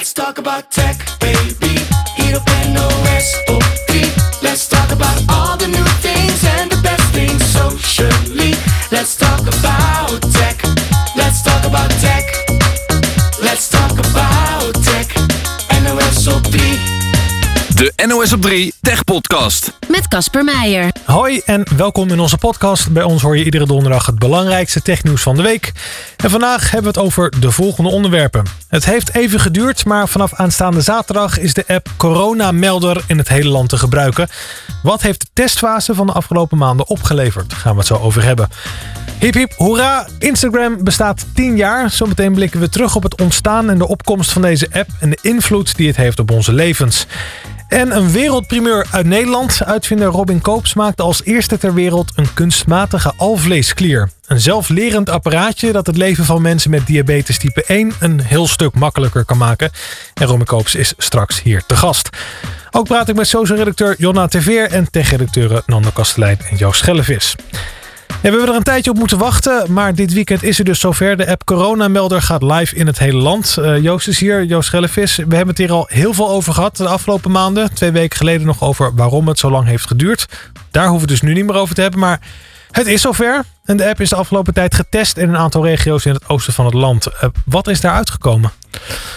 Let's talk about tech, baby. Hier op NOS op 3. Let's talk about all the new things and the best things socially. Let's talk about tech. Let's talk about tech. Let's talk about tech. NOS op 3. De NOS op 3 Tech Podcast. met Casper Meijer. Hoi en welkom in onze podcast. Bij ons hoor je iedere donderdag het belangrijkste technieuws van de week. En vandaag hebben we het over de volgende onderwerpen. Het heeft even geduurd, maar vanaf aanstaande zaterdag is de app Corona Melder in het hele land te gebruiken. Wat heeft de testfase van de afgelopen maanden opgeleverd? Daar gaan we het zo over hebben. Hip hip, hoera! Instagram bestaat 10 jaar. Zometeen blikken we terug op het ontstaan en de opkomst van deze app en de invloed die het heeft op onze levens. En een wereldprimeur uit Nederland. Uitvinder Robin Koops maakte als eerste ter wereld een kunstmatige alvleesklier. Een zelflerend apparaatje dat het leven van mensen met diabetes type 1 een heel stuk makkelijker kan maken. En Robin Koops is straks hier te gast. Ook praat ik met social-redacteur Jonna Teveer en tech-redacteuren Nando Kastelein en Joost Schellevis. Ja, we hebben er een tijdje op moeten wachten, maar dit weekend is er dus zover. De app Coronamelder gaat live in het hele land. Eh, Joost is hier, Joost Schellevis. We hebben het hier al heel veel over gehad de afgelopen maanden. Twee weken geleden nog over waarom het zo lang heeft geduurd. Daar hoeven we het dus nu niet meer over te hebben, maar het is zover. En de app is de afgelopen tijd getest in een aantal regio's in het oosten van het land. Eh, wat is daar uitgekomen?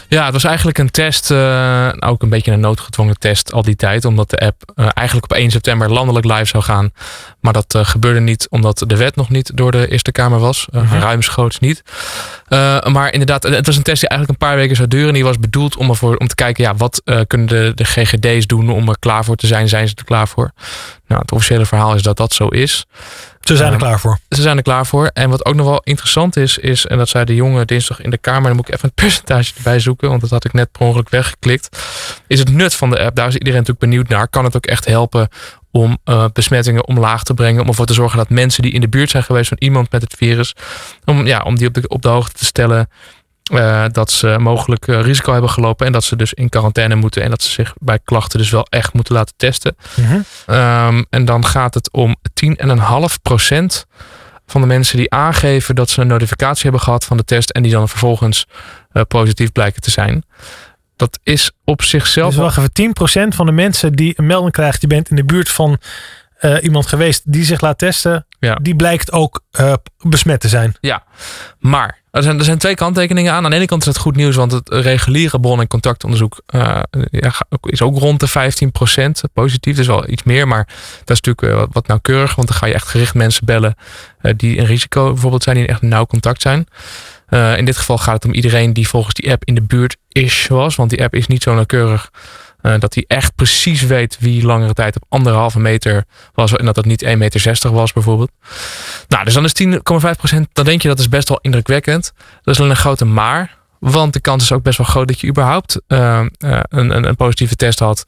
Ja, het was eigenlijk een test, eh, ook een beetje een noodgedwongen test al die tijd, omdat de app eh, eigenlijk op 1 september landelijk live zou gaan. Maar dat gebeurde niet omdat de wet nog niet door de Eerste Kamer was. Uh, Ruimschoots niet. Maar inderdaad, het was een test die eigenlijk een paar weken zou duren. En die was bedoeld om, ervoor, om te kijken, ja, wat kunnen de, de GGD's doen om er klaar voor te zijn? Zijn ze er klaar voor? Nou, het officiële verhaal is dat dat zo is. Ze zijn er klaar voor. Ze zijn er klaar voor. En wat ook nog wel interessant is, is, en dat zei de jongen dinsdag in de Kamer, dan moet ik even een percentage erbij zoeken, want dat had ik net per ongeluk weggeklikt, is het nut van de app. Daar is iedereen natuurlijk benieuwd naar. Kan het ook echt helpen om uh, besmettingen omlaag te brengen. Om ervoor te zorgen dat mensen die in de buurt zijn geweest van iemand met het virus. Om, ja, om die op de, op de hoogte te stellen. Uh, dat ze mogelijk uh, risico hebben gelopen. En dat ze dus in quarantaine moeten. En dat ze zich bij klachten dus wel echt moeten laten testen. Mm -hmm. um, en dan gaat het om 10,5% van de mensen die aangeven dat ze een notificatie hebben gehad van de test. En die dan vervolgens uh, positief blijken te zijn dat is op zichzelf. Dus wacht even, 10% van de mensen die een melding krijgt, je bent in de buurt van uh, iemand geweest die zich laat testen, ja. die blijkt ook uh, besmet te zijn. Ja, maar er zijn, er zijn twee kanttekeningen aan. Aan de ene kant is het goed nieuws, want het reguliere bron- en contactonderzoek uh, ja, is ook rond de 15% positief. Dus wel iets meer, maar dat is natuurlijk wat, wat nauwkeurig, want dan ga je echt gericht mensen bellen die een risico bijvoorbeeld zijn, die echt nauw contact zijn. In dit geval gaat het om iedereen die volgens die app in de buurt is was. Want die app is niet zo nauwkeurig uh, dat hij echt precies weet wie langere tijd op anderhalve meter was. En dat dat niet 1,60 meter was bijvoorbeeld. Nou, dus dan is 10,5% Dan denk je dat is best wel indrukwekkend. Dat is alleen een grote maar. Want de kans is ook best wel groot dat je überhaupt uh, een, een, een positieve test had.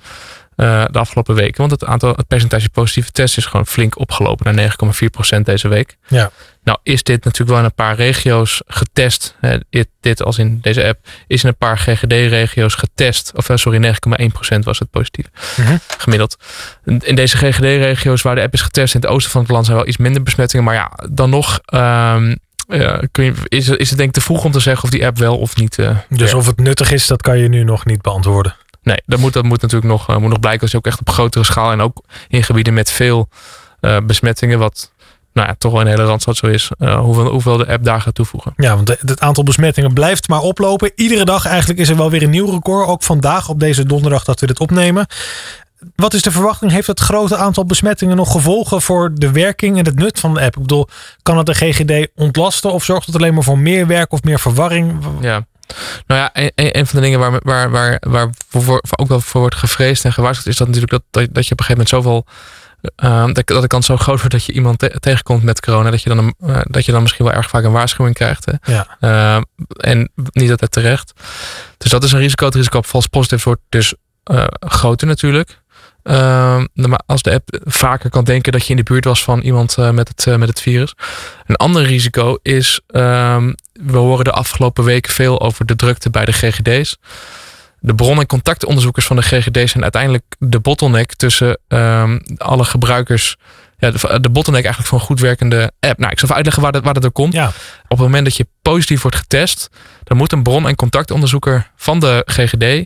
Uh, de afgelopen weken. Want het aantal, het percentage positieve tests is gewoon flink opgelopen naar 9,4% deze week. Ja. Nou is dit natuurlijk wel in een paar regio's getest. Hè, dit, dit als in deze app is in een paar GGD-regio's getest. Of sorry, 9,1% was het positief. Mm -hmm. Gemiddeld. In deze GGD-regio's waar de app is getest in het oosten van het land zijn wel iets minder besmettingen. Maar ja, dan nog um, uh, kun je, is, is het denk ik te vroeg om te zeggen of die app wel of niet. Uh, dus of het nuttig is, dat kan je nu nog niet beantwoorden. Nee, dat moet, dat moet natuurlijk nog, uh, moet nog blijken als je ook echt op grotere schaal en ook in gebieden met veel uh, besmettingen, wat nou ja, toch wel de hele Randstad zo is, uh, hoeveel, hoeveel de app daar gaat toevoegen. Ja, want het aantal besmettingen blijft maar oplopen. Iedere dag eigenlijk is er wel weer een nieuw record. Ook vandaag op deze donderdag dat we dit opnemen. Wat is de verwachting? Heeft het grote aantal besmettingen nog gevolgen voor de werking en het nut van de app? Ik bedoel, kan het de GGD ontlasten of zorgt het alleen maar voor meer werk of meer verwarring? Ja. Nou ja, een, een van de dingen waar, waar, waar, waar voor, ook wel voor wordt gevreesd en gewaarschuwd, is dat natuurlijk dat, dat, dat je op een gegeven moment zoveel. Uh, dat, dat de kans zo groot wordt dat je iemand te, tegenkomt met corona, dat je, dan een, uh, dat je dan misschien wel erg vaak een waarschuwing krijgt. Hè? Ja. Uh, en niet altijd terecht. Dus dat is een risico. Het risico op vals positief wordt dus groter natuurlijk. Uh, maar als de app vaker kan denken dat je in de buurt was van iemand uh, met, het, uh, met het virus. Een ander risico is, uh, we horen de afgelopen weken veel over de drukte bij de GGD's. de bron- en contactonderzoekers van de GGD zijn uiteindelijk de bottleneck tussen ehm, alle gebruikers. Ja, de, de bottleneck eigenlijk voor een goed werkende app. Nou, ik zal even uitleggen waar dat, waar dat door komt. Ja. Op het moment dat je positief wordt getest, dan moet een bron- en contactonderzoeker van de GGD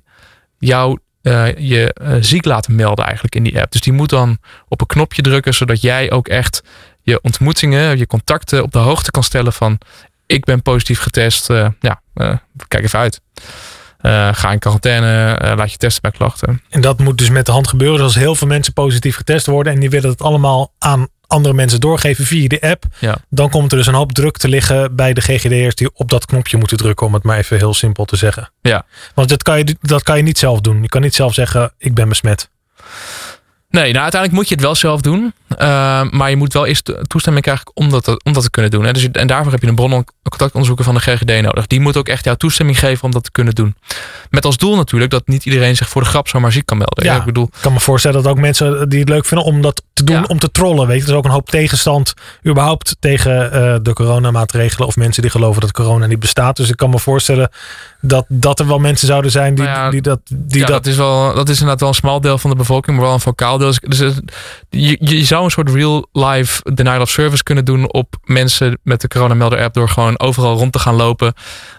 jou eh, je eh, ziek laten melden eigenlijk in die app. Dus die moet dan op een knopje drukken, zodat jij ook echt je ontmoetingen, je contacten op de hoogte kan stellen van ik ben positief getest. eh, ja, kijk even uit. Ga in quarantaine, laat je testen bij klachten. En dat moet dus met de hand gebeuren. Dus als heel veel mensen positief getest worden en die willen het allemaal aan andere mensen doorgeven via de app, Ja. dan komt er dus een hoop druk te liggen bij de GGD'ers die op dat knopje moeten drukken, om het maar even heel simpel te zeggen. Ja. Want dat kan je, dat kan je niet zelf doen. Je kan niet zelf zeggen, ik ben besmet. Nee, nou uiteindelijk moet je het wel zelf doen. Eh, maar je moet wel eerst to- toestemming krijgen om dat, te- om dat te kunnen doen. Hè. Dus, en daarvoor heb je een bron- en contactonderzoeker van de GGD nodig. Die moet ook echt jouw toestemming geven om dat te kunnen doen. Met als doel natuurlijk dat niet iedereen zich voor de grap zomaar ziek kan melden. Ja. Ik bedoel, Ik kan me voorstellen dat ook mensen die het leuk vinden om dat te doen, Ja. om te trollen. Weet je, er is ook een hoop tegenstand überhaupt tegen eh, de coronamaatregelen of mensen die geloven dat corona niet bestaat. Dus ik kan me voorstellen dat, dat er wel mensen zouden zijn die, Nou ja, die dat. Die ja, dat dat, is wel, dat is inderdaad wel een smal deel van de bevolking, maar wel een vocaal deel. Dus, dus je, je zou een soort real-life denial of service kunnen doen op mensen met de coronamelder app door gewoon overal rond te gaan lopen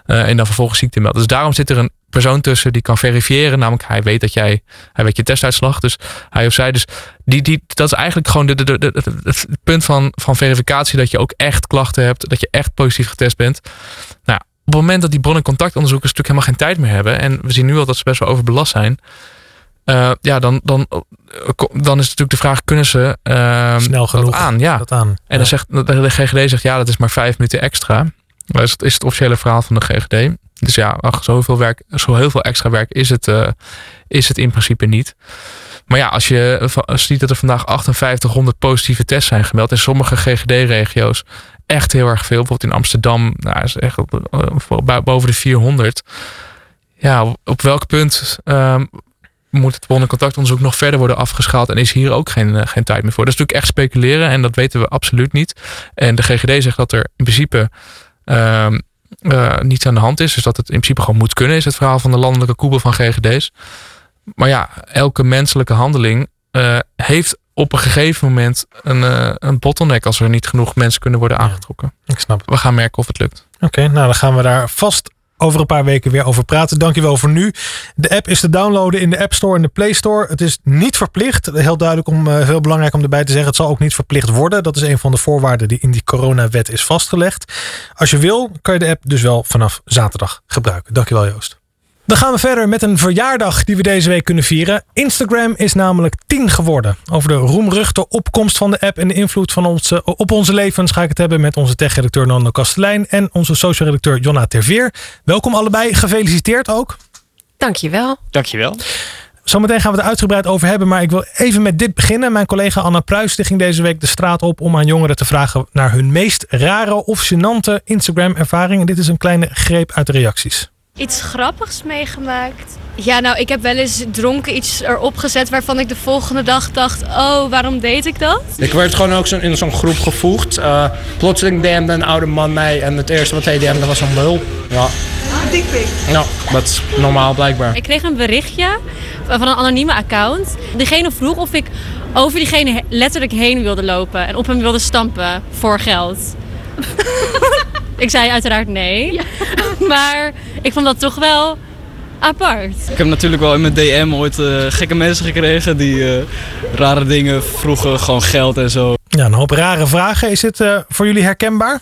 eh, en dan vervolgens ziek te melden. Dus daarom zit er een persoon tussen die kan verifiëren, namelijk hij weet dat jij, hij weet je testuitslag, dus hij of zij. Dus die, die, dat is eigenlijk gewoon de, de, de, de- het punt van, van verificatie dat je ook echt klachten hebt, dat je echt positief getest bent. Nou, het moment dat die bron- en contactonderzoekers natuurlijk helemaal geen tijd meer hebben. En we zien nu al dat ze best wel overbelast zijn. eh, ja, dan, dan, dan is natuurlijk de vraag: kunnen ze eh, snel dat genoeg aan? Ja. dat aan. En Ja. dan zegt de de GGD zegt ja, dat is maar vijf minuten extra. Dat is, is het officiële verhaal van de GGD. Dus ja, ach, zoveel werk, zo heel veel extra werk is het, eh, is het in principe niet. Maar ja, als je ziet dat er vandaag 5800 positieve tests zijn gemeld in sommige GGD-regio's, echt heel erg veel. Bijvoorbeeld in Amsterdam, nou, is echt eh, boven de 400. Ja, op, welk punt ehm, moet het bron- en contactonderzoek nog verder worden afgeschaald en is hier ook geen, eh, geen tijd meer voor. Dat is natuurlijk echt speculeren en dat weten we absoluut niet. En de GGD zegt dat er in principe ehm, eh, niets aan de hand is. Dus dat het in principe gewoon moet kunnen, is het verhaal van de landelijke koepel van GGD's. Maar ja, elke menselijke handeling eh, heeft op een gegeven moment een, eh, een bottleneck als er niet genoeg mensen kunnen worden Ja. aangetrokken. Ik snap. We gaan merken of het lukt. Oké, nou dan gaan we daar vast over een paar weken weer over praten. Dankjewel voor nu. De app is te downloaden in de App Store en de Play Store. Het is niet verplicht. Heel duidelijk om, eh, heel belangrijk om erbij te zeggen. Het zal ook niet verplicht worden. Dat is een van de voorwaarden die in die coronawet is vastgelegd. Als je wil, kan je de app dus wel vanaf zaterdag gebruiken. Dankjewel Joost. Dan gaan we verder met een verjaardag die we deze week kunnen vieren. Instagram is namelijk 10 geworden. Over de roemruchte opkomst van de app en de invloed van ons, op onze levens ga ik het hebben met onze tech-redacteur Nando Kastelein en onze social redacteur Jonna Terveer. Welkom allebei, gefeliciteerd ook. Dankjewel. Dankjewel. Zometeen gaan we het er uitgebreid over hebben, maar ik wil even met dit beginnen. Mijn collega Anna Pruis die ging deze week de straat op om aan jongeren te vragen naar hun meest rare of gênante Instagram-ervaring. En dit is een kleine greep uit de reacties. Iets grappigs meegemaakt? Ja, nou, ik heb wel eens dronken iets erop gezet waarvan ik de volgende dag dacht: oh, waarom deed ik dat? Ik werd gewoon ook zo in zo'n groep gevoegd. Eh, plotseling DM'de een oude man mij en het eerste wat hij DM'de was een lul. Ja. Ja, dat is normaal blijkbaar. Ik kreeg een berichtje van een anonieme account. Diegene vroeg of ik over diegene letterlijk heen wilde lopen en op hem wilde stampen voor geld. ik zei uiteraard nee. Maar ik vond dat toch wel apart. Ik heb natuurlijk wel in mijn DM ooit eh, gekke mensen gekregen die eh, rare dingen vroegen, gewoon geld en zo. Ja, een hoop rare vragen. Is dit eh, voor jullie herkenbaar?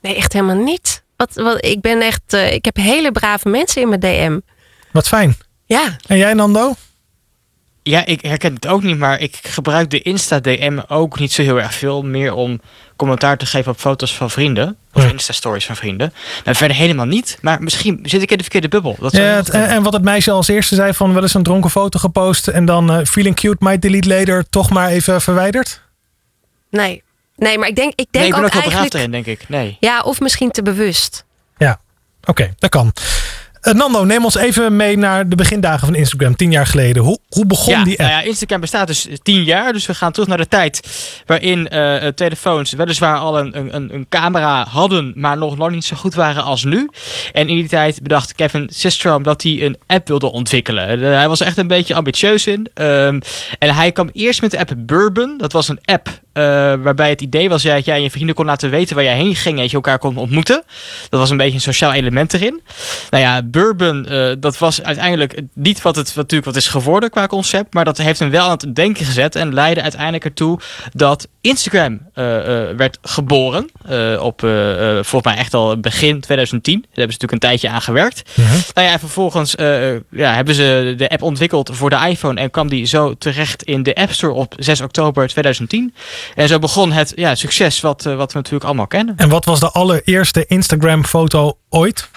Nee, echt helemaal niet. Wat, wat, ik ben echt, eh, ik heb hele brave mensen in mijn DM. Wat fijn. Ja, En jij Nando? Ja, ik herken het ook niet, maar ik gebruik de Insta-DM ook niet zo heel erg veel. Meer om commentaar te geven op foto's van vrienden. Of Ja. Insta-stories van vrienden. Nou, verder helemaal niet. Maar misschien zit ik in de verkeerde bubbel. Dat Ja, het- en, wat het meisje als eerste zei van wel eens een dronken foto gepost en dan eh, feeling cute, might delete later, toch maar even verwijderd? nee. Nee, maar ik denk, ik denk nee, ik ben ook, ook eigenlijk... erin, denk ik. Nee. Ja, of misschien te bewust. Oké, dat kan. Eh, Nando, neem ons even mee naar de begindagen van Instagram, tien jaar geleden. Hoe, hoe begon ja, die app? nou ja, Instagram bestaat dus tien jaar. Dus we gaan terug naar de tijd waarin eh, eh, telefoons weliswaar al een, een, een camera hadden, maar nog lang niet zo goed waren als nu. En in die tijd bedacht Kevin Systrom dat hij een app wilde ontwikkelen. Hij was echt een beetje ambitieus in. Ehm, en hij kwam eerst met de app Bourbon. Dat was een app waarbij het idee was ja, dat jij en je vrienden kon laten weten waar jij heen ging en dat je elkaar kon ontmoeten. Dat was een beetje een sociaal element erin. Nou ja, Bourbon, eh, dat was uiteindelijk niet wat het wat natuurlijk wat is geworden qua concept, maar dat heeft hem wel aan het denken gezet en leidde uiteindelijk ertoe dat Instagram eh, eh, werd geboren. eh, op eh, eh, volgens mij echt al begin 2010. Daar hebben ze natuurlijk een tijdje aan gewerkt. Nou ja, en vervolgens eh, ja, hebben ze de app ontwikkeld voor de iPhone en kwam die zo terecht in de App Store op 6 oktober 2010. En zo begon het ja, succes wat, eh, wat we natuurlijk allemaal kennen. En wat was de allereerste Instagram-foto ooit?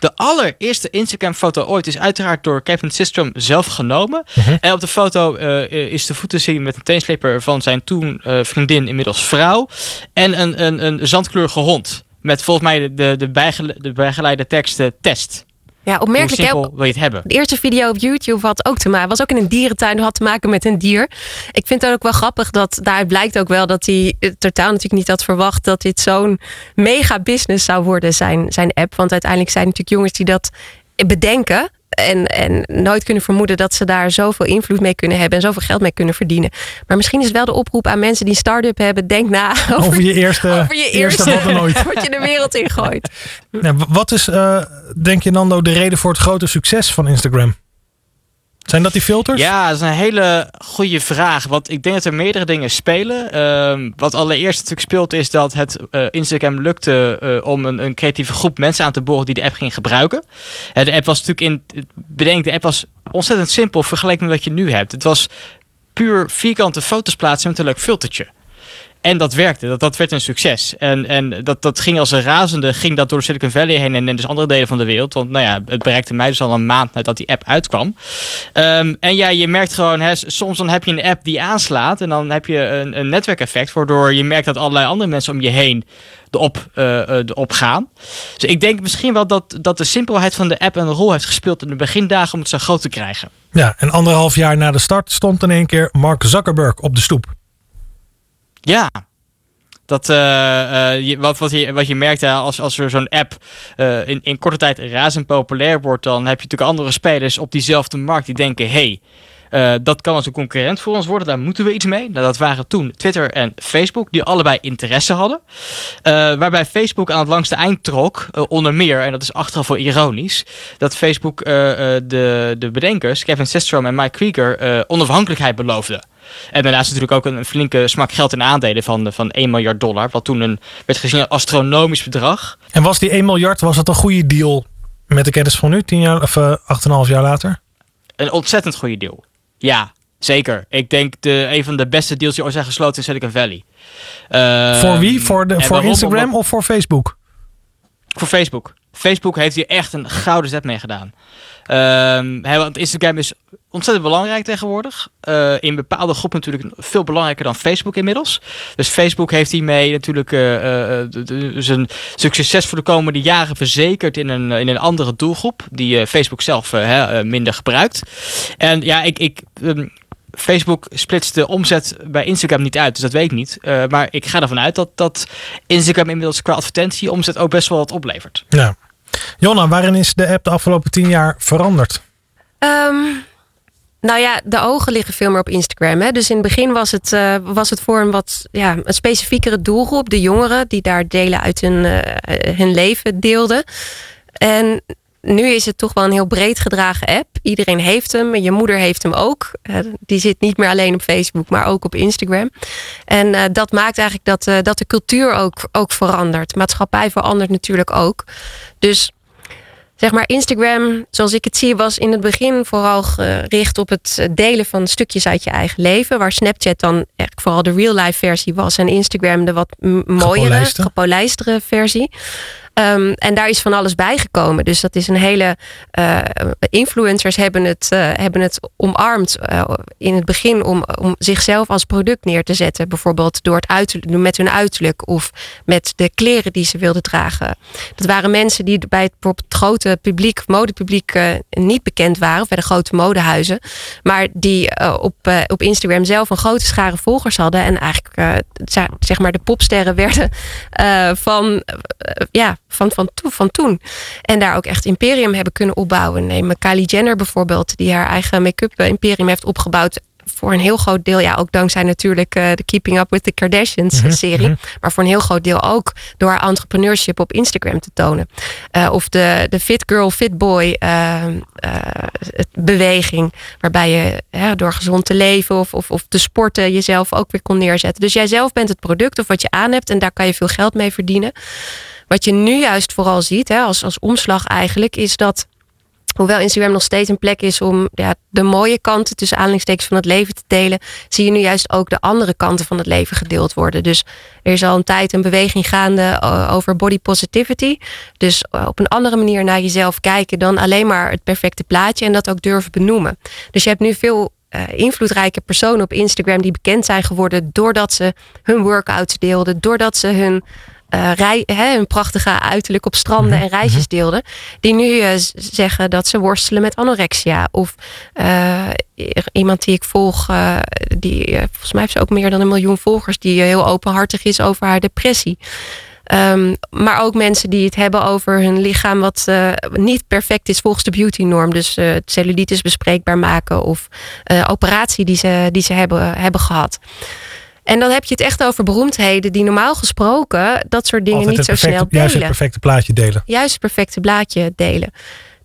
De allereerste Instagram-foto ooit is uiteraard door Kevin Systrom zelf genomen. Mhm. En op de foto eh, is de voet te zien met een teensleper van zijn toen eh, vriendin, inmiddels vrouw. En een, een, een zandkleurige hond. Met volgens mij de, de, de, bijgele- de bijgeleide tekst test. Ja, opmerkelijk. simpel wil je het hebben? De eerste video op YouTube had ook te maken, was ook in een dierentuin, had te maken met een dier. Ik vind het ook wel grappig dat daaruit blijkt ook wel dat hij totaal natuurlijk niet had verwacht dat dit zo'n mega business zou worden, zijn, zijn app. Want uiteindelijk zijn het natuurlijk jongens die dat bedenken. En, en nooit kunnen vermoeden dat ze daar zoveel invloed mee kunnen hebben en zoveel geld mee kunnen verdienen. Maar misschien is wel de oproep aan mensen die een start-up hebben: denk na over, Over je eerste, over je eerste eerste, wat dan ooit. wat je de wereld in gooit. Ja, w- wat is, eh, denk je Nando, de reden voor het grote succes van Instagram? Zijn dat die filters? Ja, dat is een hele goede vraag. Want ik denk dat er meerdere dingen spelen. Ehm, wat allereerst natuurlijk speelt is dat het eh, Instagram lukte eh, om een, een creatieve groep mensen aan te boren die de app ging gebruiken. De app was natuurlijk in, bedenk, de app was ontzettend simpel vergeleken met wat je nu hebt. Het was puur vierkante foto's plaatsen met een leuk filtertje. En dat werkte, dat, dat werd een succes. En, en dat, dat ging als een razende, ging dat door Silicon Valley heen en in dus andere delen van de wereld. Want nou ja, het bereikte mij dus al een maand nadat die app uitkwam. Ehm, en ja, je merkt gewoon, hè, soms dan heb je een app die aanslaat en dan heb je een, een netwerkeffect, waardoor je merkt dat allerlei andere mensen om je heen erop, eh, eh, erop gaan. Dus ik denk misschien wel dat, dat de simpelheid van de app een rol heeft gespeeld in de begindagen om het zo groot te krijgen. Ja, en anderhalf jaar na de start stond in één keer Mark Zuckerberg op de stoep. Ja. Dat, eh, eh, wat, wat, je, wat je merkt, als, als er zo'n app eh, in, in korte tijd razend populair wordt, dan heb je natuurlijk andere spelers op diezelfde markt die denken: hey, eh, dat kan als een concurrent voor ons worden, daar moeten we iets mee. Nou, dat waren toen Twitter en Facebook, die allebei interesse hadden. Eh, waarbij Facebook aan het langste eind trok, eh, onder meer, en dat is achteraf wel ironisch, dat Facebook de, de bedenkers, Kevin Systrom en Mike Krieger, onafhankelijkheid beloofde. En daarnaast natuurlijk ook een, flinke smak geld in aandelen van, van 1 miljard dollar. Wat toen een, werd gezien als astronomisch bedrag. En was die 1 miljard, was dat een goede deal met de kennis van nu, tien jaar of eh, 8,5 jaar later? Een ontzettend goede deal. Ja, zeker. Ik denk de, een van de beste deals die ooit zijn gesloten in Silicon Valley. Ehm, voor wie? Voor, de, voor? Instagram Omdat- of voor Facebook? Voor Facebook. Facebook heeft hier echt een gouden zet mee gedaan. Hè, want Instagram is ontzettend belangrijk tegenwoordig. Eh, in bepaalde groepen natuurlijk veel belangrijker dan Facebook inmiddels. Dus Facebook heeft hiermee natuurlijk eh, eh, d- dus succes voor de komende jaren verzekerd in een, in een andere doelgroep. Die eh, Facebook zelf eh, eh, minder gebruikt. En ja, ik... ik ehm, Facebook splitst de omzet bij Instagram niet uit, dus dat weet ik niet. Eh, maar ik ga ervan uit dat, dat Instagram inmiddels qua advertentie omzet ook best wel wat oplevert. Ja. Jonna, waarin is de app de afgelopen 10 jaar veranderd? Ehm, nou ja, de ogen liggen veel meer op Instagram. Hè? Dus in het begin was het, eh, was het voor een wat ja, een specifiekere doelgroep. De jongeren die daar delen uit hun, eh, hun leven deelden. En nu is het toch wel een heel breed gedragen app. Iedereen heeft hem. Je moeder heeft hem ook. Eh, die zit niet meer alleen op Facebook, maar ook op Instagram. En eh, dat maakt eigenlijk dat, eh, dat de cultuur ook, ook verandert. Maatschappij verandert natuurlijk ook. Dus zeg maar Instagram, zoals ik het zie, was in het begin vooral gericht op het delen van stukjes uit je eigen leven. Waar Snapchat dan eigenlijk vooral de real life versie was. En Instagram de wat mooiere, Gepolijste. gepolijstere versie. Ehm, en daar is van alles bijgekomen. Dus dat is een hele. eh, influencers hebben het, eh, hebben het omarmd eh, in het begin om, om zichzelf als product neer te zetten. Bijvoorbeeld door het uiterlijk, met hun uiterlijk of met de kleren die ze wilden dragen. Dat waren mensen die bij het, grote publiek, modepubliek, niet bekend waren, of bij de grote modehuizen. Maar die op, op Instagram zelf een grote schare volgers hadden. En eigenlijk zeg maar de popsterren werden van, ja, van, van, to- van toen. En daar ook echt imperium hebben kunnen opbouwen. Neem Kylie Jenner bijvoorbeeld, die haar eigen make-up eh, imperium heeft opgebouwd. Voor een heel groot deel, ja, ook dankzij natuurlijk eh, de Keeping Up with the Kardashians eh, Mhm, serie. mhm. Maar voor een heel groot deel ook door haar entrepreneurship op Instagram te tonen. Eh, of de, de fit girl, fit boy eh, eh, het beweging. Waarbij je ja, door gezond te leven of, of, of te sporten jezelf ook weer kon neerzetten. Dus jij zelf bent het product of wat je aan hebt. En daar kan je veel geld mee verdienen. Wat je nu juist vooral ziet, hè, als, als omslag eigenlijk, is dat. Hoewel Instagram nog steeds een plek is om ja, de mooie kanten tussen aanhalingstekens van het leven te delen, zie je nu juist ook de andere kanten van het leven gedeeld worden. Dus er is al een tijd een beweging gaande eh, over body positivity. Dus eh, op een andere manier naar jezelf kijken dan alleen maar het perfecte plaatje en dat ook durven benoemen. Dus je hebt nu veel eh, invloedrijke personen op Instagram die bekend zijn geworden doordat ze hun workouts deelden, doordat ze hun eh, rij, hè, hun prachtige uiterlijk op stranden en reisjes deelden. Die nu eh, zeggen dat ze worstelen met anorexia. Of eh, iemand die ik volg, die volgens mij heeft ze ook meer dan een miljoen volgers, die heel openhartig is over haar depressie. Ehm, maar ook mensen die het hebben over hun lichaam wat niet perfect is volgens de beautynorm. Dus eh cellulitis bespreekbaar maken of eh, operatie die ze, die ze hebben, hebben gehad. En dan heb je het echt over beroemdheden die normaal gesproken dat soort dingen Altijd niet zo perfecte, snel juist het delen. perfecte plaatje delen. Juist het perfecte blaadje delen.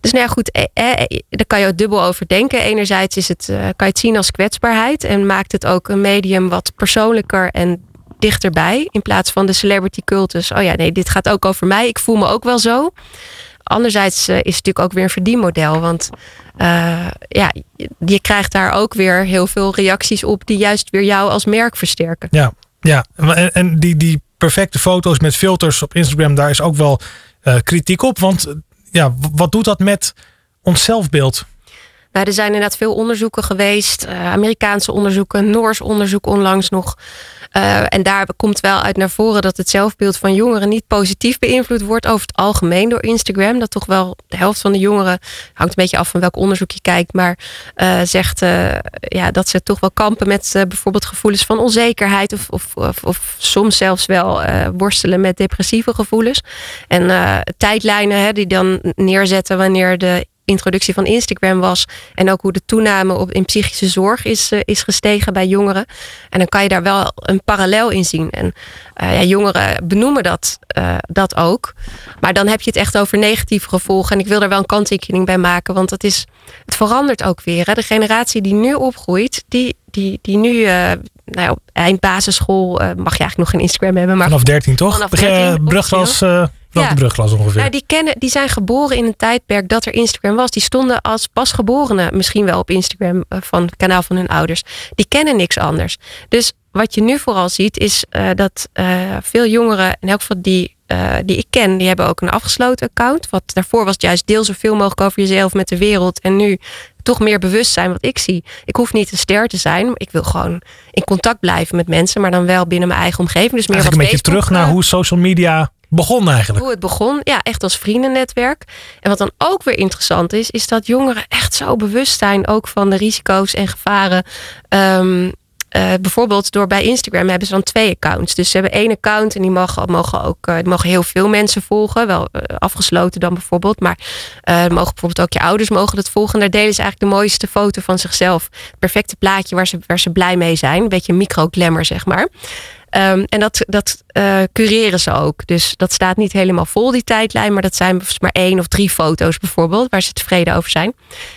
Dus nou ja, goed, eh, eh, daar kan je ook dubbel over denken. Enerzijds is het, eh, kan je het zien als kwetsbaarheid en maakt het ook een medium wat persoonlijker en dichterbij. In plaats van de celebrity cultus. Oh ja, nee, dit gaat ook over mij. Ik voel me ook wel zo. Anderzijds eh, is het natuurlijk ook weer een verdienmodel. Want eh, ja, je, krijgt daar ook weer heel veel reacties op die juist weer jou als merk versterken. Ja, ja. En, en die, die perfecte foto's met filters op Instagram, daar is ook wel eh, kritiek op. Want ja, wat doet dat met ons zelfbeeld? Nou, er zijn inderdaad veel onderzoeken geweest. eh, Amerikaanse onderzoeken, Noors onderzoek onlangs nog. Eh, en daar komt wel uit naar voren dat het zelfbeeld van jongeren niet positief beïnvloed wordt over het algemeen door Instagram. Dat toch wel de helft van de jongeren, hangt een beetje af van welk onderzoek je kijkt, maar eh, zegt eh, ja, dat ze toch wel kampen met eh, bijvoorbeeld gevoelens van onzekerheid of, of, of, soms zelfs wel eh, worstelen met depressieve gevoelens. En eh, tijdlijnen hè, die dan neerzetten wanneer de introductie van Instagram was. En ook hoe de toename op, in psychische zorg is, eh, is gestegen bij jongeren. En dan kan je daar wel een parallel in zien. En eh, ja, jongeren benoemen dat, eh, dat ook. Maar dan heb je het echt over negatieve gevolgen. En ik wil daar wel een kanttekening bij maken. Want het, is, het verandert ook weer. Hè. De generatie die nu opgroeit, die, die, die nu nou ja, op eind basisschool... mag je eigenlijk nog geen Instagram hebben. Maar Vanaf 13 toch? Vanaf Begin- 13 brugklas, officieel. Ja. de ongeveer. Nou, die, kennen, die zijn geboren in een tijdperk dat er Instagram was. Die stonden als pasgeborenen misschien wel op Instagram eh, van het kanaal van hun ouders. Die kennen niks anders. Dus wat je nu vooral ziet is eh, dat eh, veel jongeren, in elk geval die, die ik ken, die hebben ook een afgesloten account. Wat daarvoor was juist deel zoveel mogelijk over jezelf met de wereld. En nu toch meer bewust zijn wat ik zie. Ik hoef niet een ster te zijn. Ik wil gewoon in contact blijven met mensen, maar dan wel binnen mijn eigen omgeving. Dus meer Eigenlijk een wat beetje terug naar hoe social media begon eigenlijk. hoe het begon. Ja, echt als vriendennetwerk. En wat dan ook weer interessant is, is dat jongeren echt zo bewust zijn ook van de risico's en gevaren. Ehm, eh, bijvoorbeeld door bij Instagram hebben ze dan twee accounts. Dus ze hebben één account en die mogen, ook eh, die mogen heel veel mensen volgen. Wel eh, afgesloten dan bijvoorbeeld. Maar mogen bijvoorbeeld ook je ouders mogen dat volgen. En daar delen ze eigenlijk de mooiste foto van zichzelf. Het perfecte plaatje waar ze, waar ze blij mee zijn. Een beetje micro-glamour, zeg maar. Ehm, en dat, dat eh, cureren ze ook. Dus dat staat niet helemaal vol, die tijdlijn. Maar dat zijn maar één of drie foto's bijvoorbeeld. Waar ze tevreden over zijn.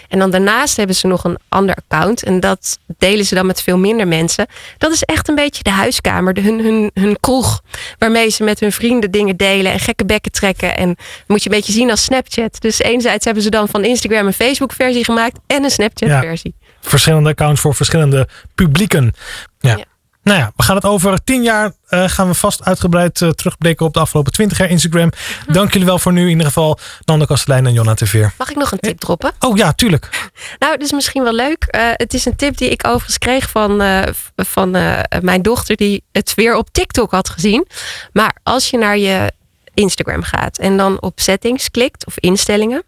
En dan daarnaast hebben ze nog een ander account. En dat delen ze dan met veel minder mensen. Dat is echt een beetje de huiskamer. De, hun, hun, hun kroeg. Waarmee ze met hun vrienden dingen delen. En gekke bekken trekken. En moet je een beetje zien als Snapchat. Dus enerzijds hebben ze dan van Instagram een Facebook versie gemaakt. En een Snapchat versie. Verschillende accounts voor verschillende publieken. Ja. Ja. Nou ja, we gaan het over tien jaar eh, gaan we vast uitgebreid eh, terugblikken op de afgelopen twintig jaar Instagram. Dank jullie wel voor nu in ieder geval. Nando Kastelein en Jonna Teveer. Mag ik nog een tip droppen? Oh ja, tuurlijk. Nou, het is misschien wel leuk. Eh, het is een tip die ik overigens kreeg van, eh, van eh, mijn dochter, die het weer op TikTok had gezien. Maar als je naar je Instagram gaat en dan op settings klikt of instellingen.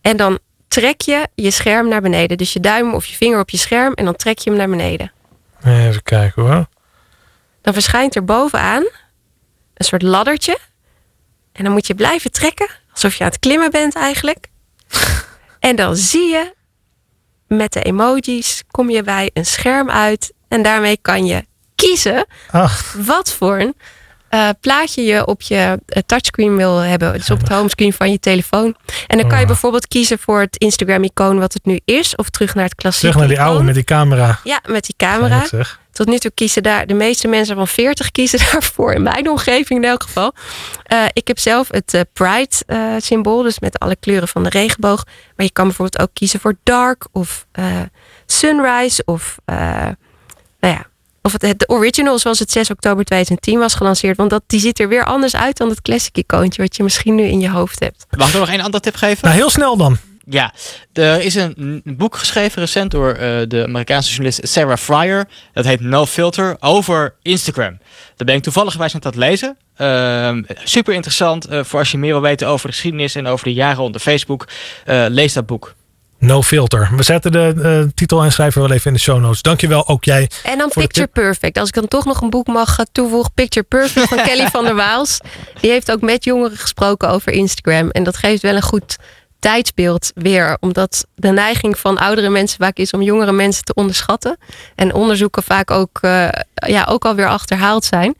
En dan trek je je scherm naar beneden. Dus je duim of je vinger op je scherm en dan trek je hem naar beneden. Even kijken hoor. Dan verschijnt er bovenaan een soort laddertje. En dan moet je blijven trekken, alsof je aan het klimmen bent eigenlijk. En dan zie je met de emojis kom je bij een scherm uit. En daarmee kan je kiezen Ach, wat voor een eh, plaatje je op je eh, touchscreen wil hebben. Dus op het homescreen van je telefoon. En dan kan je Oh. bijvoorbeeld kiezen voor het Instagram-icoon wat het nu is. Of terug naar het klassieke terug naar die oude met die camera. Ja, met die camera. Tot nu toe kiezen daar de meeste mensen van 40 kiezen daarvoor. In mijn omgeving in elk geval. Eh, ik heb zelf het eh, Pride symbool, dus met alle kleuren van de regenboog. Maar je kan bijvoorbeeld ook kiezen voor dark of sunrise of. Of het, het de original zoals het 6 oktober 2010 was gelanceerd. Want dat, die ziet er weer anders uit dan het classic icoontje wat je misschien nu in je hoofd hebt. Mag ik er nog één andere tip geven? Nou, heel snel dan. Ja, er is een, boek geschreven recent door eh, de Amerikaanse journalist Sarah Fryer. Dat heet No Filter over Instagram. Daar ben ik toevallig geweest met dat lezen. Ehm, super interessant eh, voor als je meer wil weten over de geschiedenis en over de jaren onder Facebook. Eh, lees dat boek. No filter. We zetten de eh, titel en schrijver wel even in de show notes. Dankjewel ook jij. En dan Picture Perfect. Als ik dan toch nog een boek mag gaan toevoegen. Picture Perfect van Kelly van der Waals. Die heeft ook met jongeren gesproken over Instagram. En dat geeft wel een goed tijdsbeeld weer. Omdat de neiging van oudere mensen vaak is om jongere mensen te onderschatten. En onderzoeken vaak ook, eh, ja, ook alweer achterhaald zijn.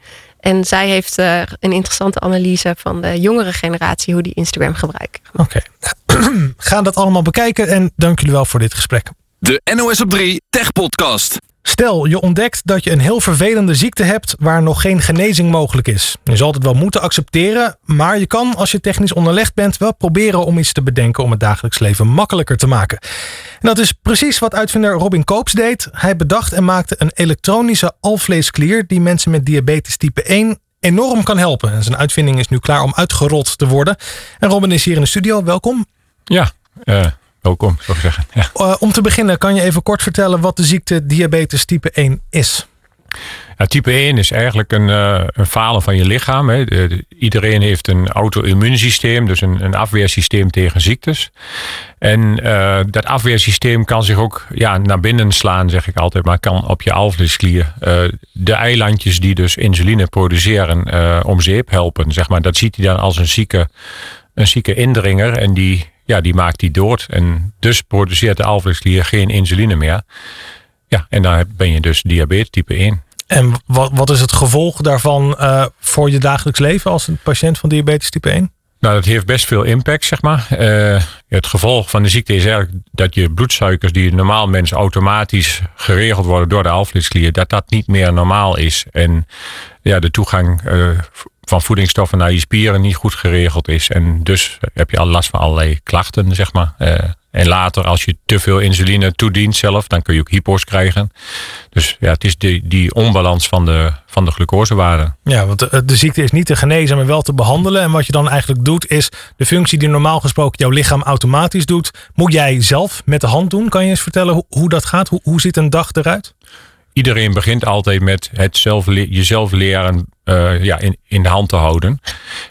En zij heeft eh, een interessante analyse van de jongere generatie. Hoe die Instagram gebruiken. Oké. Gaan dat allemaal bekijken en dank jullie wel voor dit gesprek. De NOS op 3 Tech Podcast. Stel, je ontdekt dat je een heel vervelende ziekte hebt waar nog geen genezing mogelijk is. Je zal het wel moeten accepteren, maar je kan als je technisch onderlegd bent wel proberen om iets te bedenken om het dagelijks leven makkelijker te maken. En dat is precies wat uitvinder Robin Koops deed. Hij bedacht en maakte een elektronische alvleesklier die mensen met diabetes type 1 enorm kan helpen. En zijn uitvinding is nu klaar om uitgerold te worden. En Robin is hier in de studio. Welkom. Ja, eh, welkom, zou ik zeggen. Ja. Eh, om te beginnen, kan je even kort vertellen wat de ziekte diabetes type 1 is? Ja, type 1 is eigenlijk een, eh, een falen van je lichaam. Hè. De- de- iedereen heeft een auto-immuunsysteem, dus een, een afweersysteem tegen ziektes. En eh, dat afweersysteem kan zich ook ja, naar binnen slaan, zeg ik altijd, maar kan op je alvleesklier de eilandjes die dus insuline produceren om zeep helpen. Zeg maar. Dat ziet hij dan als een zieke, een zieke indringer en die, ja, die maakt die dood. En dus produceert de alvleesklier geen insuline meer. Ja, en dan ben je dus diabetes type 1. En wat, wat is het gevolg daarvan eh, voor je dagelijks leven als een patiënt van diabetes type 1? Nou, dat heeft best veel impact, zeg maar. Eh, het gevolg van de ziekte is eigenlijk dat je bloedsuikers die normaal mensen automatisch geregeld worden door de alvleesklier, dat dat niet meer normaal is. En ja, de toegang eh, van voedingsstoffen naar je spieren niet goed geregeld is. En dus heb je al last van allerlei klachten, zeg maar. Eh, en later, als je te veel insuline toedient zelf, dan kun je ook hypo's krijgen. Dus ja, het is die, die onbalans van de, van de glucosewaarde. Ja, want de, de ziekte is niet te genezen, maar wel te behandelen. En wat je dan eigenlijk doet, is de functie die normaal gesproken jouw lichaam automatisch doet, moet jij zelf met de hand doen. Kan je eens vertellen hoe, hoe dat gaat? Hoe, hoe ziet een dag eruit? iedereen begint altijd met het zelf jezelf leren eh, ja, in, in de hand te houden.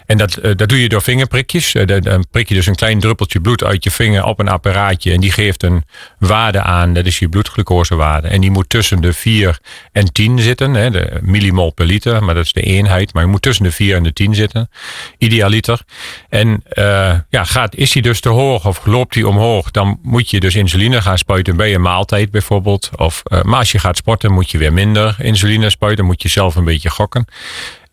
En dat, eh, dat doe je door vingerprikjes. Eh, dan- prik je dus een klein druppeltje bloed uit je vinger op een apparaatje. En die geeft een waarde aan, dat is je bloedglucosewaarde. En die moet tussen de 4 en 10 zitten. Hè, de millimol per liter, maar dat is de eenheid. Maar je moet tussen de 4 en de 10 zitten. Idealiter. En ja, gaat, is die dus te hoog of loopt die omhoog, dan moet je dus insuline gaan spuiten bij een maaltijd bijvoorbeeld. Of, maar als je gaat sporten, moet je weer minder insuline spuiten. moet je zelf een beetje gokken.